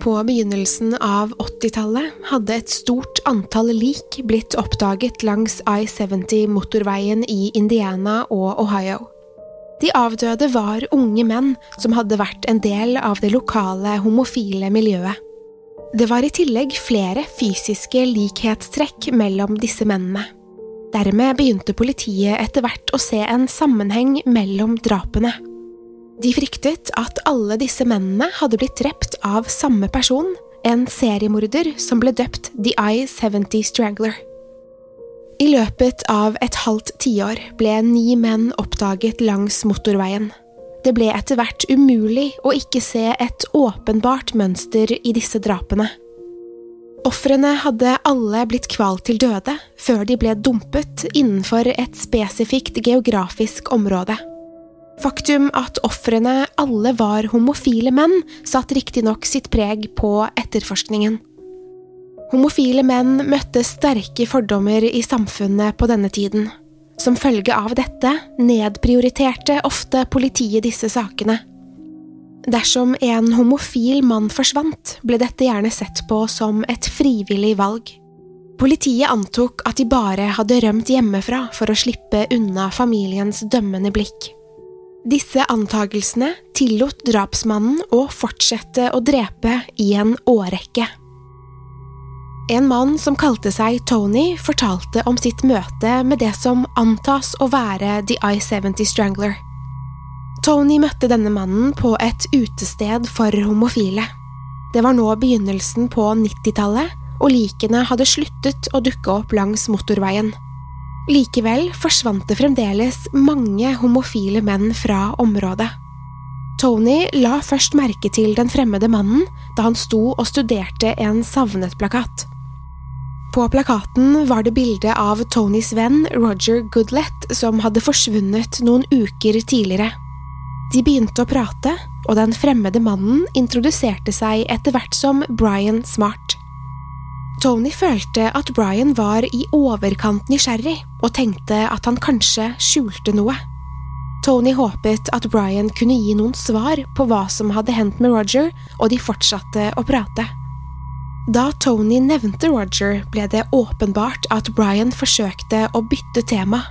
På begynnelsen av 80-tallet hadde et stort antall lik blitt oppdaget langs I-70-motorveien i Indiana og Ohio. De avdøde var unge menn som hadde vært en del av det lokale homofile miljøet. Det var i tillegg flere fysiske likhetstrekk mellom disse mennene. Dermed begynte politiet etter hvert å se en sammenheng mellom drapene. De fryktet at alle disse mennene hadde blitt drept av samme person, en seriemorder som ble døpt The I-70 Strangler. I løpet av et halvt tiår ble ni menn oppdaget langs motorveien. Det ble etter hvert umulig å ikke se et åpenbart mønster i disse drapene. Ofrene hadde alle blitt kvalt til døde før de ble dumpet innenfor et spesifikt geografisk område. Faktum at ofrene alle var homofile menn, satt riktignok sitt preg på etterforskningen. Homofile menn møtte sterke fordommer i samfunnet på denne tiden. Som følge av dette nedprioriterte ofte politiet disse sakene. Dersom en homofil mann forsvant, ble dette gjerne sett på som et frivillig valg. Politiet antok at de bare hadde rømt hjemmefra for å slippe unna familiens dømmende blikk. Disse antagelsene tillot drapsmannen å fortsette å drepe i en årrekke. En mann som kalte seg Tony, fortalte om sitt møte med det som antas å være The I-70 Strangler. Tony møtte denne mannen på et utested for homofile. Det var nå begynnelsen på 90-tallet, og likene hadde sluttet å dukke opp langs motorveien. Likevel forsvant det fremdeles mange homofile menn fra området. Tony la først merke til den fremmede mannen da han sto og studerte en savnet-plakat. På plakaten var det bilde av Tonys venn Roger Goodlett som hadde forsvunnet noen uker tidligere. De begynte å prate, og den fremmede mannen introduserte seg etter hvert som Brian Smart. Tony følte at Brian var i overkant nysgjerrig, og tenkte at han kanskje skjulte noe. Tony håpet at Brian kunne gi noen svar på hva som hadde hendt med Roger, og de fortsatte å prate. Da Tony nevnte Roger, ble det åpenbart at Brian forsøkte å bytte tema.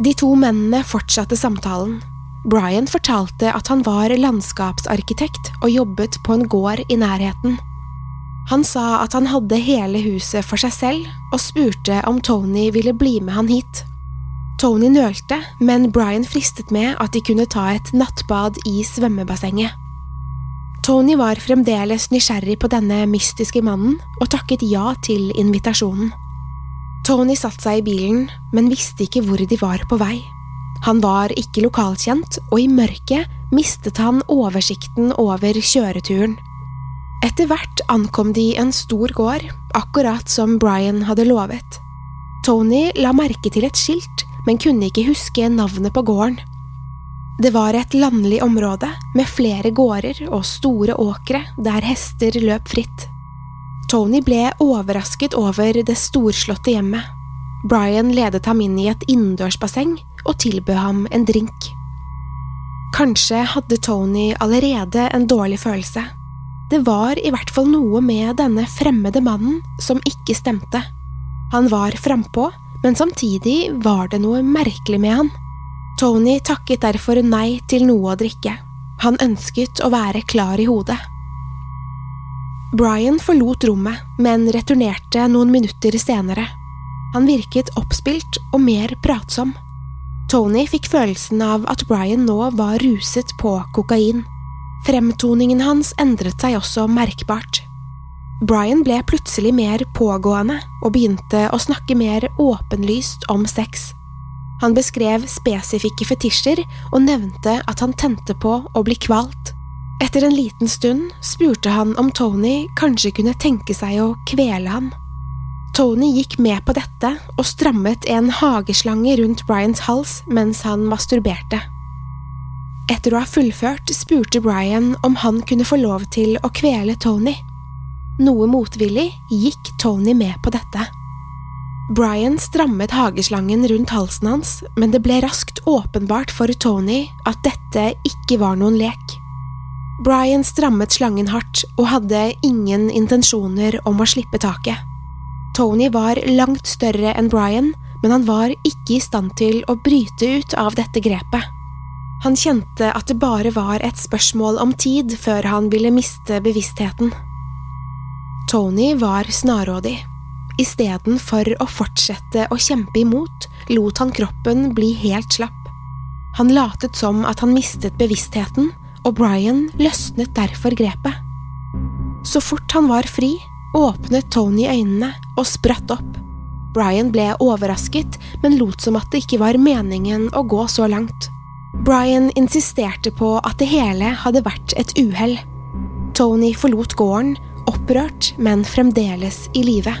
De to mennene fortsatte samtalen. Brian fortalte at han var landskapsarkitekt og jobbet på en gård i nærheten. Han sa at han hadde hele huset for seg selv, og spurte om Tony ville bli med han hit. Tony nølte, men Brian fristet med at de kunne ta et nattbad i svømmebassenget. Tony var fremdeles nysgjerrig på denne mystiske mannen, og takket ja til invitasjonen. Tony satte seg i bilen, men visste ikke hvor de var på vei. Han var ikke lokalkjent, og i mørket mistet han oversikten over kjøreturen. Etter hvert ankom de en stor gård, akkurat som Brian hadde lovet. Tony la merke til et skilt, men kunne ikke huske navnet på gården. Det var et landlig område med flere gårder og store åkre der hester løp fritt. Tony ble overrasket over det storslåtte hjemmet. Brian ledet ham inn i et innendørsbasseng og tilbød ham en drink. Kanskje hadde Tony allerede en dårlig følelse. Det var i hvert fall noe med denne fremmede mannen som ikke stemte. Han var frampå, men samtidig var det noe merkelig med han. Tony takket derfor nei til noe å drikke. Han ønsket å være klar i hodet. Brian forlot rommet, men returnerte noen minutter senere. Han virket oppspilt og mer pratsom. Tony fikk følelsen av at Brian nå var ruset på kokain. Fremtoningen hans endret seg også merkbart. Brian ble plutselig mer pågående og begynte å snakke mer åpenlyst om sex. Han beskrev spesifikke fetisjer og nevnte at han tente på å bli kvalt. Etter en liten stund spurte han om Tony kanskje kunne tenke seg å kvele ham. Tony gikk med på dette og strammet en hageslange rundt Brians hals mens han masturberte. Etter å ha fullført spurte Brian om han kunne få lov til å kvele Tony. Noe motvillig gikk Tony med på dette. Brian strammet hageslangen rundt halsen hans, men det ble raskt åpenbart for Tony at dette ikke var noen lek. Brian strammet slangen hardt og hadde ingen intensjoner om å slippe taket. Tony var langt større enn Brian, men han var ikke i stand til å bryte ut av dette grepet. Han kjente at det bare var et spørsmål om tid før han ville miste bevisstheten. Tony var snarrådig. Istedenfor å fortsette å kjempe imot, lot han kroppen bli helt slapp. Han latet som at han mistet bevisstheten, og Brian løsnet derfor grepet. Så fort han var fri, åpnet Tony øynene og spratt opp. Brian ble overrasket, men lot som at det ikke var meningen å gå så langt. Brian insisterte på at det hele hadde vært et uhell. Tony forlot gården, opprørt, men fremdeles i live.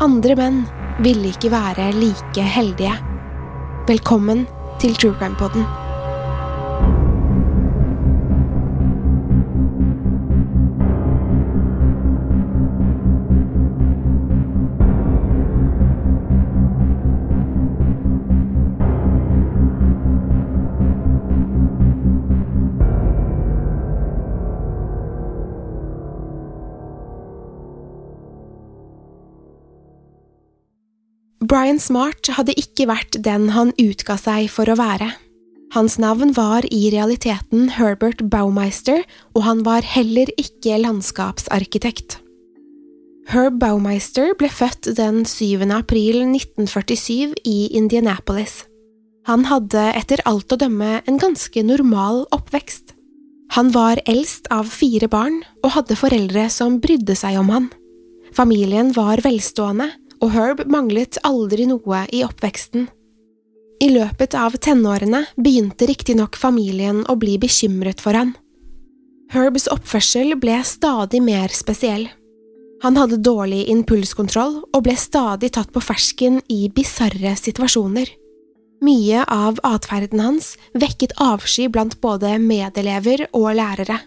Andre menn ville ikke være like heldige. Velkommen til True Crime Poden. Brian Smart hadde ikke vært den han utga seg for å være. Hans navn var i realiteten Herbert Baumeister, og han var heller ikke landskapsarkitekt. Herb Baumeister ble født den 7. april 1947 i Indianapolis. Han hadde etter alt å dømme en ganske normal oppvekst. Han var eldst av fire barn og hadde foreldre som brydde seg om han. Familien var velstående, og Herb manglet aldri noe i oppveksten. I løpet av tenårene begynte riktignok familien å bli bekymret for han. Herbs oppførsel ble stadig mer spesiell. Han hadde dårlig impulskontroll og ble stadig tatt på fersken i bisarre situasjoner. Mye av atferden hans vekket avsky blant både medelever og lærere.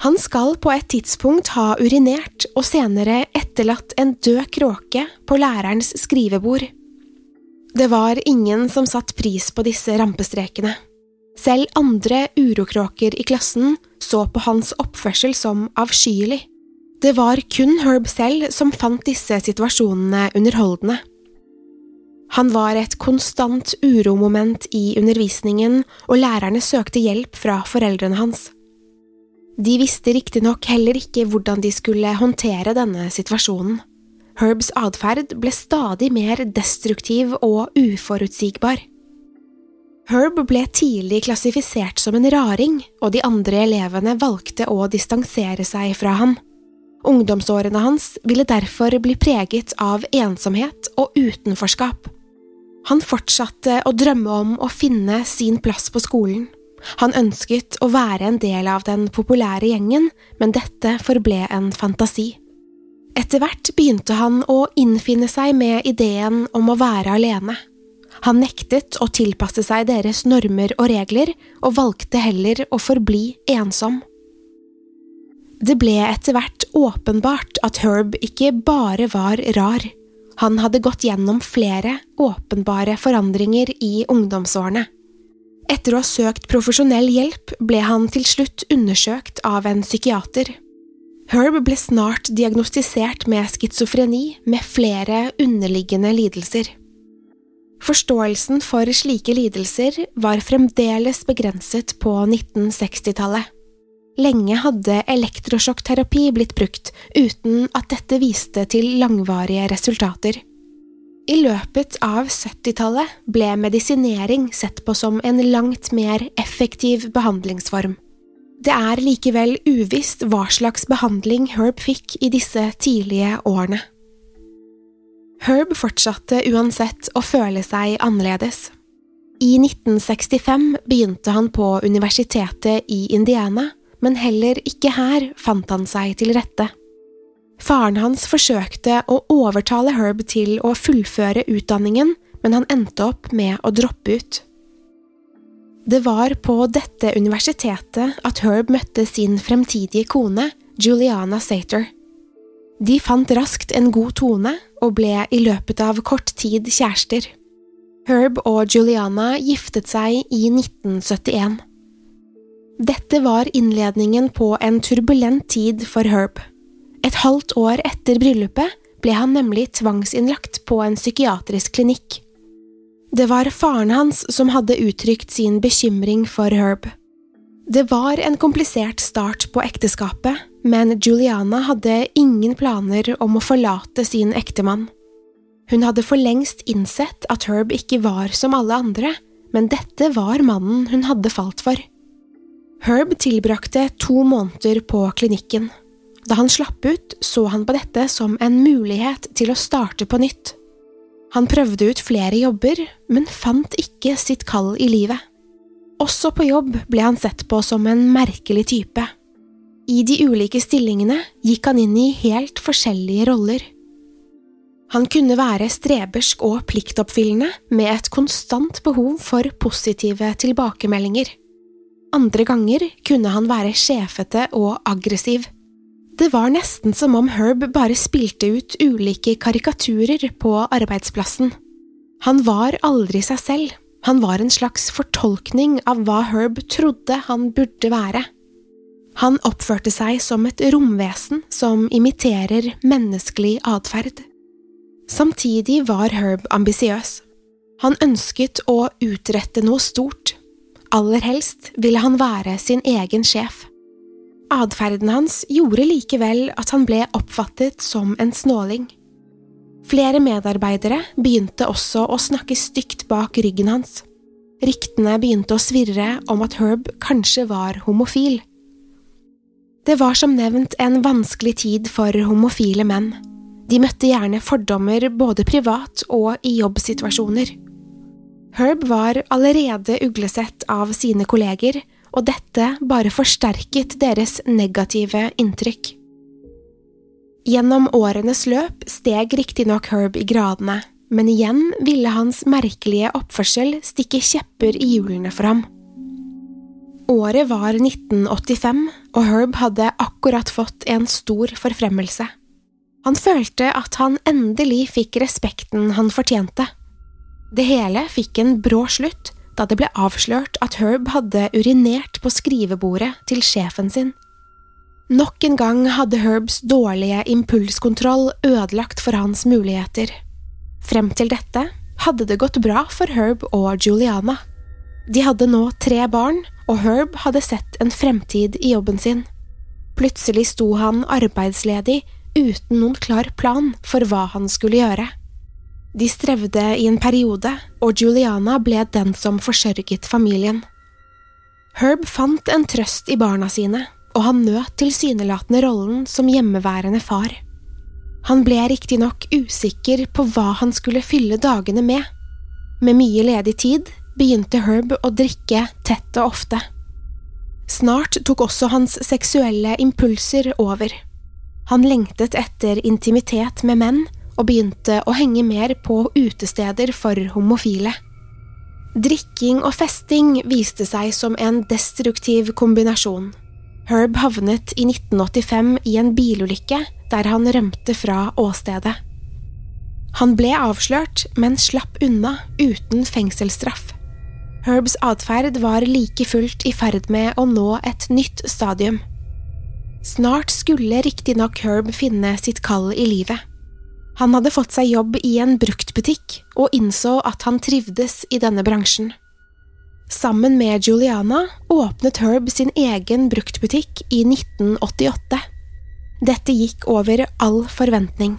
Han skal på et tidspunkt ha urinert og senere etterlatt en død kråke på lærerens skrivebord. Det var ingen som satte pris på disse rampestrekene. Selv andre urokråker i klassen så på hans oppførsel som avskyelig. Det var kun Herb selv som fant disse situasjonene underholdende. Han var et konstant uromoment i undervisningen, og lærerne søkte hjelp fra foreldrene hans. De visste riktignok heller ikke hvordan de skulle håndtere denne situasjonen. Herbs atferd ble stadig mer destruktiv og uforutsigbar. Herb ble tidlig klassifisert som en raring, og de andre elevene valgte å distansere seg fra ham. Ungdomsårene hans ville derfor bli preget av ensomhet og utenforskap. Han fortsatte å drømme om å finne sin plass på skolen. Han ønsket å være en del av den populære gjengen, men dette forble en fantasi. Etter hvert begynte han å innfinne seg med ideen om å være alene. Han nektet å tilpasse seg deres normer og regler, og valgte heller å forbli ensom. Det ble etter hvert åpenbart at Herb ikke bare var rar. Han hadde gått gjennom flere åpenbare forandringer i ungdomsårene. Etter å ha søkt profesjonell hjelp ble han til slutt undersøkt av en psykiater. Herb ble snart diagnostisert med schizofreni med flere underliggende lidelser. Forståelsen for slike lidelser var fremdeles begrenset på 1960-tallet. Lenge hadde elektrosjokkterapi blitt brukt, uten at dette viste til langvarige resultater. I løpet av 70-tallet ble medisinering sett på som en langt mer effektiv behandlingsform. Det er likevel uvisst hva slags behandling Herb fikk i disse tidlige årene. Herb fortsatte uansett å føle seg annerledes. I 1965 begynte han på universitetet i Indiana men heller ikke her fant han seg til rette. Faren hans forsøkte å overtale Herb til å fullføre utdanningen, men han endte opp med å droppe ut. Det var på dette universitetet at Herb møtte sin fremtidige kone, Juliana Sater. De fant raskt en god tone og ble i løpet av kort tid kjærester. Herb og Juliana giftet seg i 1971. Dette var innledningen på en turbulent tid for Herb. Et halvt år etter bryllupet ble han nemlig tvangsinnlagt på en psykiatrisk klinikk. Det var faren hans som hadde uttrykt sin bekymring for Herb. Det var en komplisert start på ekteskapet, men Juliana hadde ingen planer om å forlate sin ektemann. Hun hadde for lengst innsett at Herb ikke var som alle andre, men dette var mannen hun hadde falt for. Herb tilbrakte to måneder på klinikken. Da han slapp ut, så han på dette som en mulighet til å starte på nytt. Han prøvde ut flere jobber, men fant ikke sitt kall i livet. Også på jobb ble han sett på som en merkelig type. I de ulike stillingene gikk han inn i helt forskjellige roller. Han kunne være strebersk og pliktoppfyllende med et konstant behov for positive tilbakemeldinger. Andre ganger kunne han være sjefete og aggressiv. Det var nesten som om Herb bare spilte ut ulike karikaturer på arbeidsplassen. Han var aldri seg selv, han var en slags fortolkning av hva Herb trodde han burde være. Han oppførte seg som et romvesen som imiterer menneskelig atferd. Samtidig var Herb ambisiøs. Han ønsket å utrette noe stort, Aller helst ville han være sin egen sjef. Atferden hans gjorde likevel at han ble oppfattet som en snåling. Flere medarbeidere begynte også å snakke stygt bak ryggen hans. Ryktene begynte å svirre om at Herb kanskje var homofil. Det var som nevnt en vanskelig tid for homofile menn. De møtte gjerne fordommer både privat og i jobbsituasjoner. Herb var allerede uglesett av sine kolleger, og dette bare forsterket deres negative inntrykk. Gjennom årenes løp steg riktignok Herb i gradene, men igjen ville hans merkelige oppførsel stikke kjepper i hjulene for ham. Året var 1985, og Herb hadde akkurat fått en stor forfremmelse. Han følte at han endelig fikk respekten han fortjente. Det hele fikk en brå slutt da det ble avslørt at Herb hadde urinert på skrivebordet til sjefen sin. Nok en gang hadde Herbs dårlige impulskontroll ødelagt for hans muligheter. Frem til dette hadde det gått bra for Herb og Juliana. De hadde nå tre barn, og Herb hadde sett en fremtid i jobben sin. Plutselig sto han arbeidsledig uten noen klar plan for hva han skulle gjøre. De strevde i en periode, og Juliana ble den som forsørget familien. Herb fant en trøst i barna sine, og han nøt tilsynelatende rollen som hjemmeværende far. Han ble riktignok usikker på hva han skulle fylle dagene med. Med mye ledig tid begynte Herb å drikke tett og ofte. Snart tok også hans seksuelle impulser over. Han lengtet etter intimitet med menn og begynte å henge mer på utesteder for homofile. Drikking og festing viste seg som en destruktiv kombinasjon. Herb havnet i 1985 i en bilulykke der han rømte fra åstedet. Han ble avslørt, men slapp unna uten fengselsstraff. Herbs atferd var like fullt i ferd med å nå et nytt stadium. Snart skulle riktignok Herb finne sitt kall i livet. Han hadde fått seg jobb i en bruktbutikk og innså at han trivdes i denne bransjen. Sammen med Juliana åpnet Herb sin egen bruktbutikk i 1988. Dette gikk over all forventning.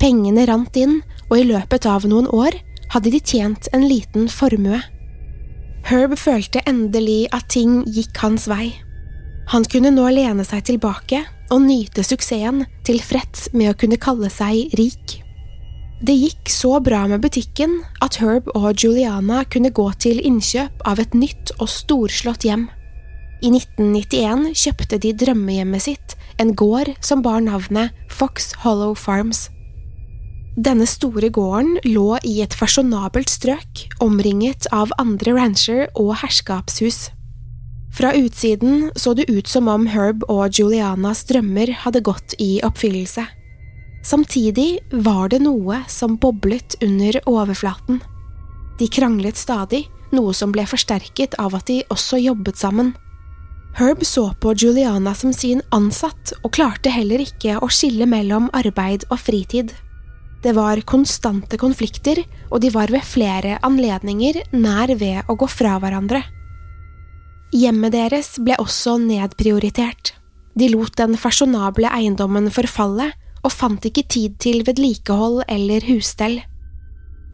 Pengene rant inn, og i løpet av noen år hadde de tjent en liten formue. Herb følte endelig at ting gikk hans vei. Han kunne nå lene seg tilbake og nyte suksessen, tilfreds med å kunne kalle seg rik. Det gikk så bra med butikken at Herb og Juliana kunne gå til innkjøp av et nytt og storslått hjem. I 1991 kjøpte de drømmehjemmet sitt, en gård som bar navnet Fox Hollow Farms. Denne store gården lå i et fasjonabelt strøk, omringet av andre rancher og herskapshus. Fra utsiden så det ut som om Herb og Julianas drømmer hadde gått i oppfyllelse. Samtidig var det noe som boblet under overflaten. De kranglet stadig, noe som ble forsterket av at de også jobbet sammen. Herb så på Juliana som sin ansatt og klarte heller ikke å skille mellom arbeid og fritid. Det var konstante konflikter, og de var ved flere anledninger nær ved å gå fra hverandre. Hjemmet deres ble også nedprioritert. De lot den fasjonable eiendommen forfalle og fant ikke tid til vedlikehold eller husstell.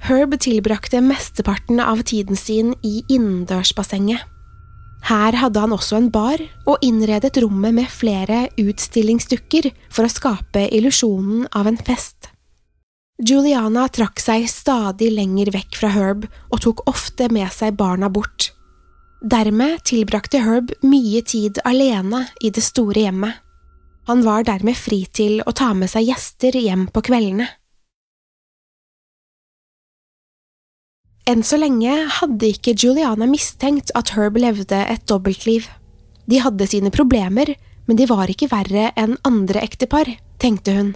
Herb tilbrakte mesteparten av tiden sin i innendørsbassenget. Her hadde han også en bar, og innredet rommet med flere utstillingsdukker for å skape illusjonen av en fest. Juliana trakk seg stadig lenger vekk fra Herb og tok ofte med seg barna bort. Dermed tilbrakte Herb mye tid alene i det store hjemmet. Han var dermed fri til å ta med seg gjester hjem på kveldene. Enn så lenge hadde ikke Juliana mistenkt at Herb levde et dobbeltliv. De hadde sine problemer, men de var ikke verre enn andre ektepar, tenkte hun.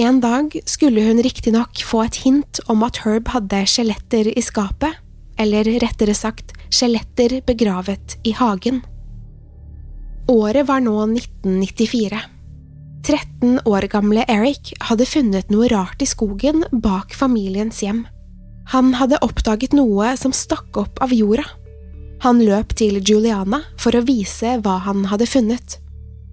En dag skulle hun riktignok få et hint om at Herb hadde skjeletter i skapet, eller rettere sagt skjeletter begravet i hagen. Året var nå 1994. 13 år gamle Eric hadde funnet noe rart i skogen bak familiens hjem. Han hadde oppdaget noe som stakk opp av jorda. Han løp til Juliana for å vise hva han hadde funnet.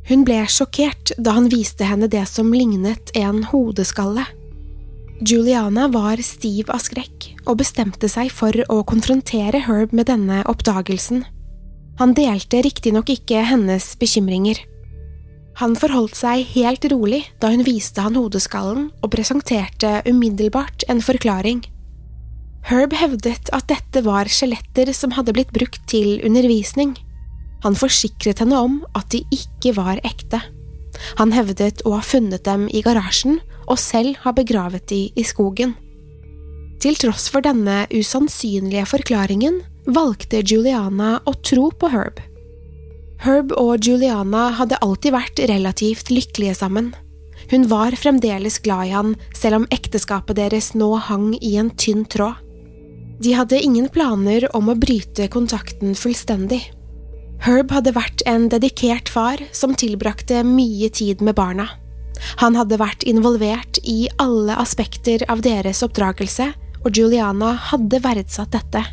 Hun ble sjokkert da han viste henne det som lignet en hodeskalle. Juliana var stiv av skrekk og bestemte seg for å konfrontere Herb med denne oppdagelsen. Han delte riktignok ikke hennes bekymringer. Han forholdt seg helt rolig da hun viste han hodeskallen og presenterte umiddelbart en forklaring. Herb hevdet at dette var skjeletter som hadde blitt brukt til undervisning. Han forsikret henne om at de ikke var ekte. Han hevdet å ha funnet dem i garasjen og selv ha begravet de i skogen. Til tross for denne usannsynlige forklaringen valgte Juliana å tro på Herb. Herb og Juliana hadde alltid vært relativt lykkelige sammen. Hun var fremdeles glad i han, selv om ekteskapet deres nå hang i en tynn tråd. De hadde ingen planer om å bryte kontakten fullstendig. Herb hadde vært en dedikert far som tilbrakte mye tid med barna. Han hadde vært involvert i alle aspekter av deres oppdragelse, og Juliana hadde verdsatt dette.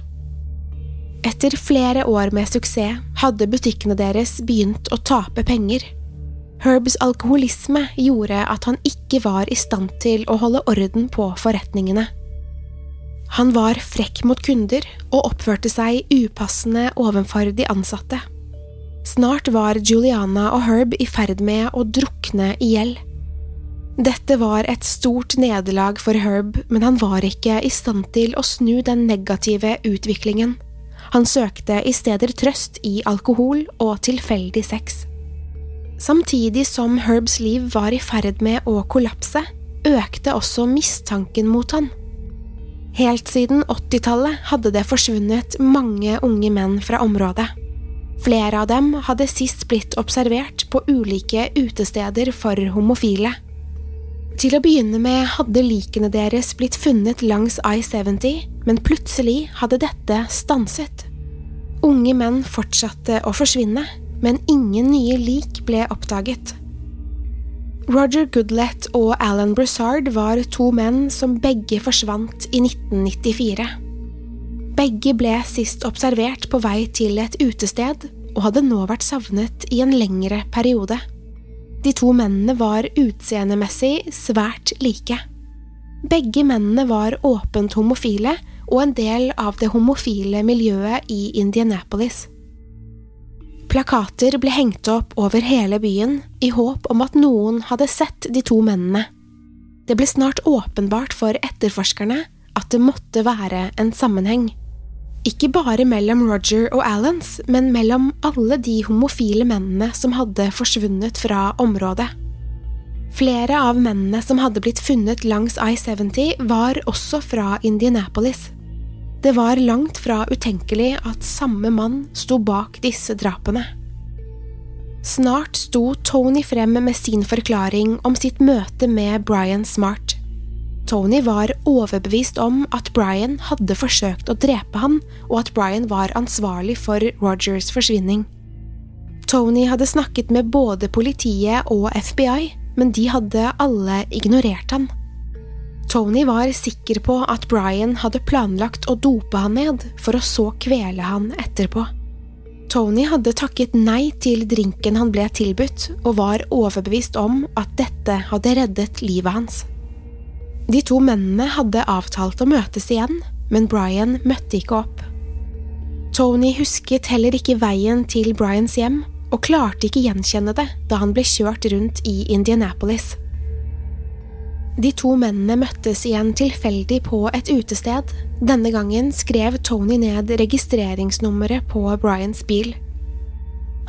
Etter flere år med suksess hadde butikkene deres begynt å tape penger. Herbs alkoholisme gjorde at han ikke var i stand til å holde orden på forretningene. Han var frekk mot kunder og oppførte seg upassende overfor de ansatte. Snart var Juliana og Herb i ferd med å drukne i gjeld. Dette var et stort nederlag for Herb, men han var ikke i stand til å snu den negative utviklingen. Han søkte i stedet trøst i alkohol og tilfeldig sex. Samtidig som Herbs liv var i ferd med å kollapse, økte også mistanken mot han. Helt siden 80-tallet hadde det forsvunnet mange unge menn fra området. Flere av dem hadde sist blitt observert på ulike utesteder for homofile. Til å begynne med hadde likene deres blitt funnet langs I-70, men plutselig hadde dette stanset. Unge menn fortsatte å forsvinne, men ingen nye lik ble oppdaget. Roger Goodlett og Alan Broussard var to menn som begge forsvant i 1994. Begge ble sist observert på vei til et utested og hadde nå vært savnet i en lengre periode. De to mennene var utseendemessig svært like. Begge mennene var åpent homofile og en del av det homofile miljøet i Indianapolis. Plakater ble hengt opp over hele byen i håp om at noen hadde sett de to mennene. Det ble snart åpenbart for etterforskerne at det måtte være en sammenheng. Ikke bare mellom Roger og Alans, men mellom alle de homofile mennene som hadde forsvunnet fra området. Flere av mennene som hadde blitt funnet langs I-70, var også fra Indianapolis. Det var langt fra utenkelig at samme mann sto bak disse drapene. Snart sto Tony frem med sin forklaring om sitt møte med Brian Smart. Tony var overbevist om at Brian hadde forsøkt å drepe han, og at Brian var ansvarlig for Rogers forsvinning. Tony hadde snakket med både politiet og FBI, men de hadde alle ignorert han. Tony var sikker på at Brian hadde planlagt å dope han ned, for å så kvele han etterpå. Tony hadde takket nei til drinken han ble tilbudt, og var overbevist om at dette hadde reddet livet hans. De to mennene hadde avtalt å møtes igjen, men Brian møtte ikke opp. Tony husket heller ikke veien til Brians hjem, og klarte ikke gjenkjenne det da han ble kjørt rundt i Indianapolis. De to mennene møttes igjen tilfeldig på et utested. Denne gangen skrev Tony ned registreringsnummeret på Brians bil.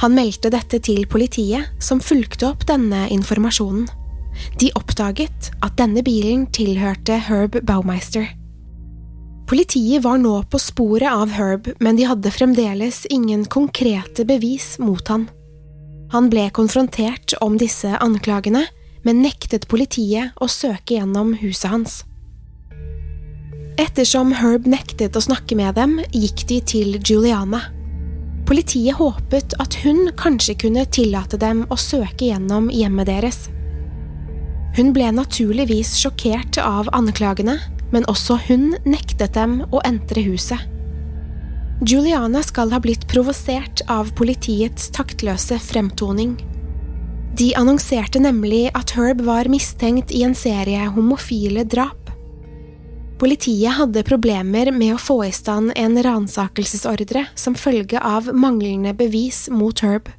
Han meldte dette til politiet, som fulgte opp denne informasjonen. De oppdaget at denne bilen tilhørte Herb Baumeister. Politiet var nå på sporet av Herb, men de hadde fremdeles ingen konkrete bevis mot han. Han ble konfrontert om disse anklagene, men nektet politiet å søke gjennom huset hans. Ettersom Herb nektet å snakke med dem, gikk de til Juliana. Politiet håpet at hun kanskje kunne tillate dem å søke gjennom hjemmet deres. Hun ble naturligvis sjokkert av anklagene, men også hun nektet dem å entre huset. Juliana skal ha blitt provosert av politiets taktløse fremtoning. De annonserte nemlig at Herb var mistenkt i en serie homofile drap. Politiet hadde problemer med å få i stand en ransakelsesordre som følge av manglende bevis mot Herb.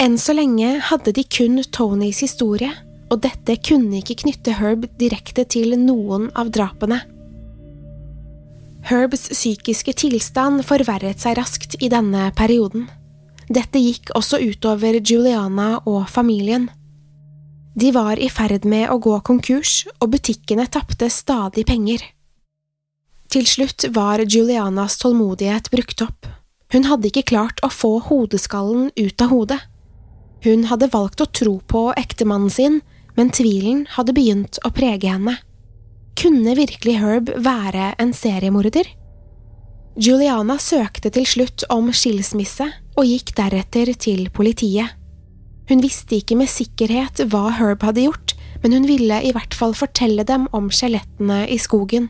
Enn så lenge hadde de kun Tonys historie, og dette kunne ikke knytte Herb direkte til noen av drapene. Herbs psykiske tilstand forverret seg raskt i denne perioden. Dette gikk også utover Juliana og familien. De var i ferd med å gå konkurs, og butikkene tapte stadig penger. Til slutt var Julianas tålmodighet brukt opp. Hun hadde ikke klart å få hodeskallen ut av hodet. Hun hadde valgt å tro på ektemannen sin, men tvilen hadde begynt å prege henne. Kunne virkelig Herb være en seriemorder? Juliana søkte til slutt om skilsmisse og gikk deretter til politiet. Hun visste ikke med sikkerhet hva Herb hadde gjort, men hun ville i hvert fall fortelle dem om skjelettene i skogen.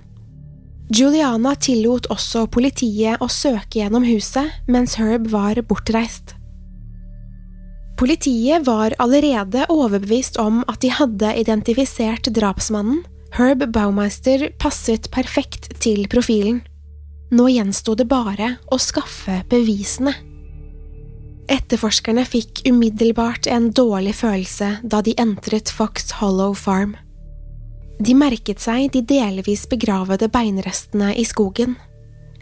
Juliana tillot også politiet å søke gjennom huset mens Herb var bortreist. Politiet var allerede overbevist om at de hadde identifisert drapsmannen. Herb Baumeister passet perfekt til profilen. Nå gjensto det bare å skaffe bevisene. Etterforskerne fikk umiddelbart en dårlig følelse da de entret Fox Hollow Farm. De merket seg de delvis begravede beinrestene i skogen.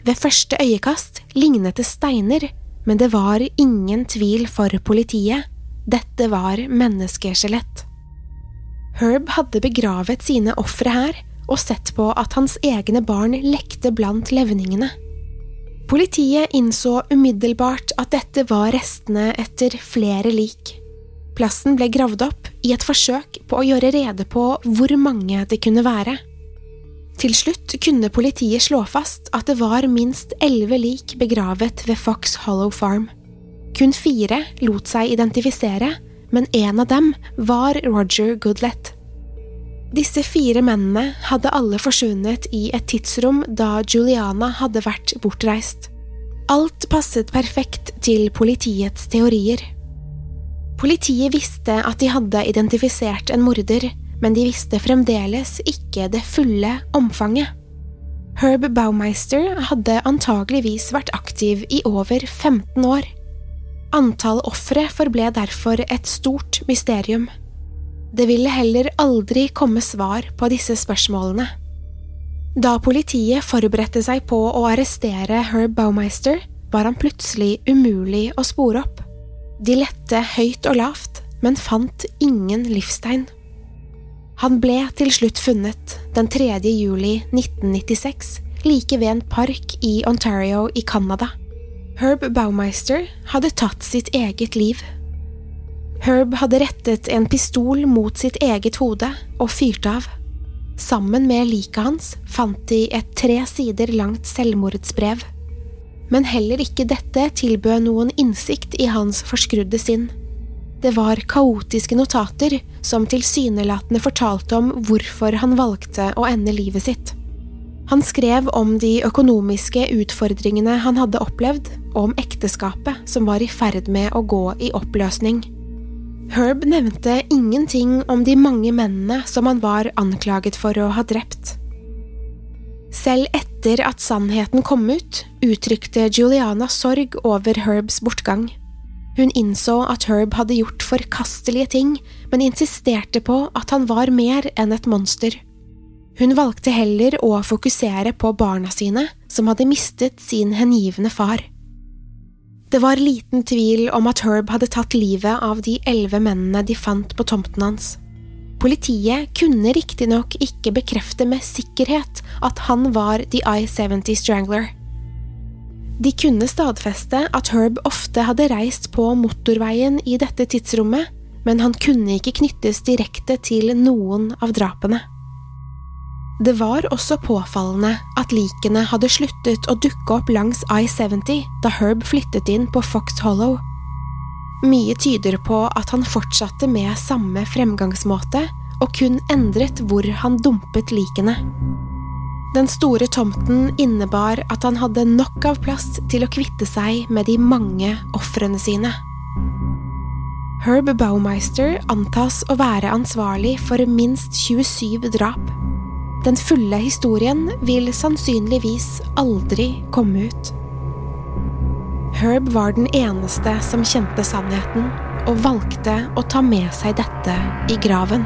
Ved første øyekast lignet det steiner, men det var ingen tvil for politiet. Dette var menneskeskjelett. Herb hadde begravet sine ofre her, og sett på at hans egne barn lekte blant levningene. Politiet innså umiddelbart at dette var restene etter flere lik. Plassen ble gravd opp i et forsøk på å gjøre rede på hvor mange det kunne være. Til slutt kunne politiet slå fast at det var minst elleve lik begravet ved Fox Hollow Farm. Kun fire lot seg identifisere, men en av dem var Roger Goodlett. Disse fire mennene hadde alle forsvunnet i et tidsrom da Juliana hadde vært bortreist. Alt passet perfekt til politiets teorier. Politiet visste at de hadde identifisert en morder, men de visste fremdeles ikke det fulle omfanget. Herb Baumeister hadde antageligvis vært aktiv i over 15 år. Antall ofre forble derfor et stort mysterium. Det ville heller aldri komme svar på disse spørsmålene. Da politiet forberedte seg på å arrestere Herb Baumeister, var han plutselig umulig å spore opp. De lette høyt og lavt, men fant ingen livstegn. Han ble til slutt funnet den 3. juli 1996 like ved en park i Ontario i Canada. Herb Baumeister hadde tatt sitt eget liv Herb hadde rettet en pistol mot sitt eget hode og fyrt av. Sammen med liket hans fant de et tre sider langt selvmordsbrev. Men heller ikke dette tilbød noen innsikt i hans forskrudde sinn. Det var kaotiske notater som tilsynelatende fortalte om hvorfor han valgte å ende livet sitt. Han skrev om de økonomiske utfordringene han hadde opplevd, og om ekteskapet som var i ferd med å gå i oppløsning. Herb nevnte ingenting om de mange mennene som han var anklaget for å ha drept. Selv etter at sannheten kom ut, uttrykte Juliana sorg over Herbs bortgang. Hun innså at Herb hadde gjort forkastelige ting, men insisterte på at han var mer enn et monster. Hun valgte heller å fokusere på barna sine, som hadde mistet sin hengivne far. Det var liten tvil om at Herb hadde tatt livet av de elleve mennene de fant på tomten hans. Politiet kunne riktignok ikke bekrefte med sikkerhet at han var The I-70 Strangler. De kunne stadfeste at Herb ofte hadde reist på motorveien i dette tidsrommet, men han kunne ikke knyttes direkte til noen av drapene. Det var også påfallende at likene hadde sluttet å dukke opp langs I-70 da Herb flyttet inn på Fox Hollow. Mye tyder på at han fortsatte med samme fremgangsmåte og kun endret hvor han dumpet likene. Den store tomten innebar at han hadde nok av plass til å kvitte seg med de mange ofrene sine. Herb Baumeister antas å være ansvarlig for minst 27 drap. Den fulle historien vil sannsynligvis aldri komme ut. Herb var den eneste som kjente sannheten, og valgte å ta med seg dette i graven.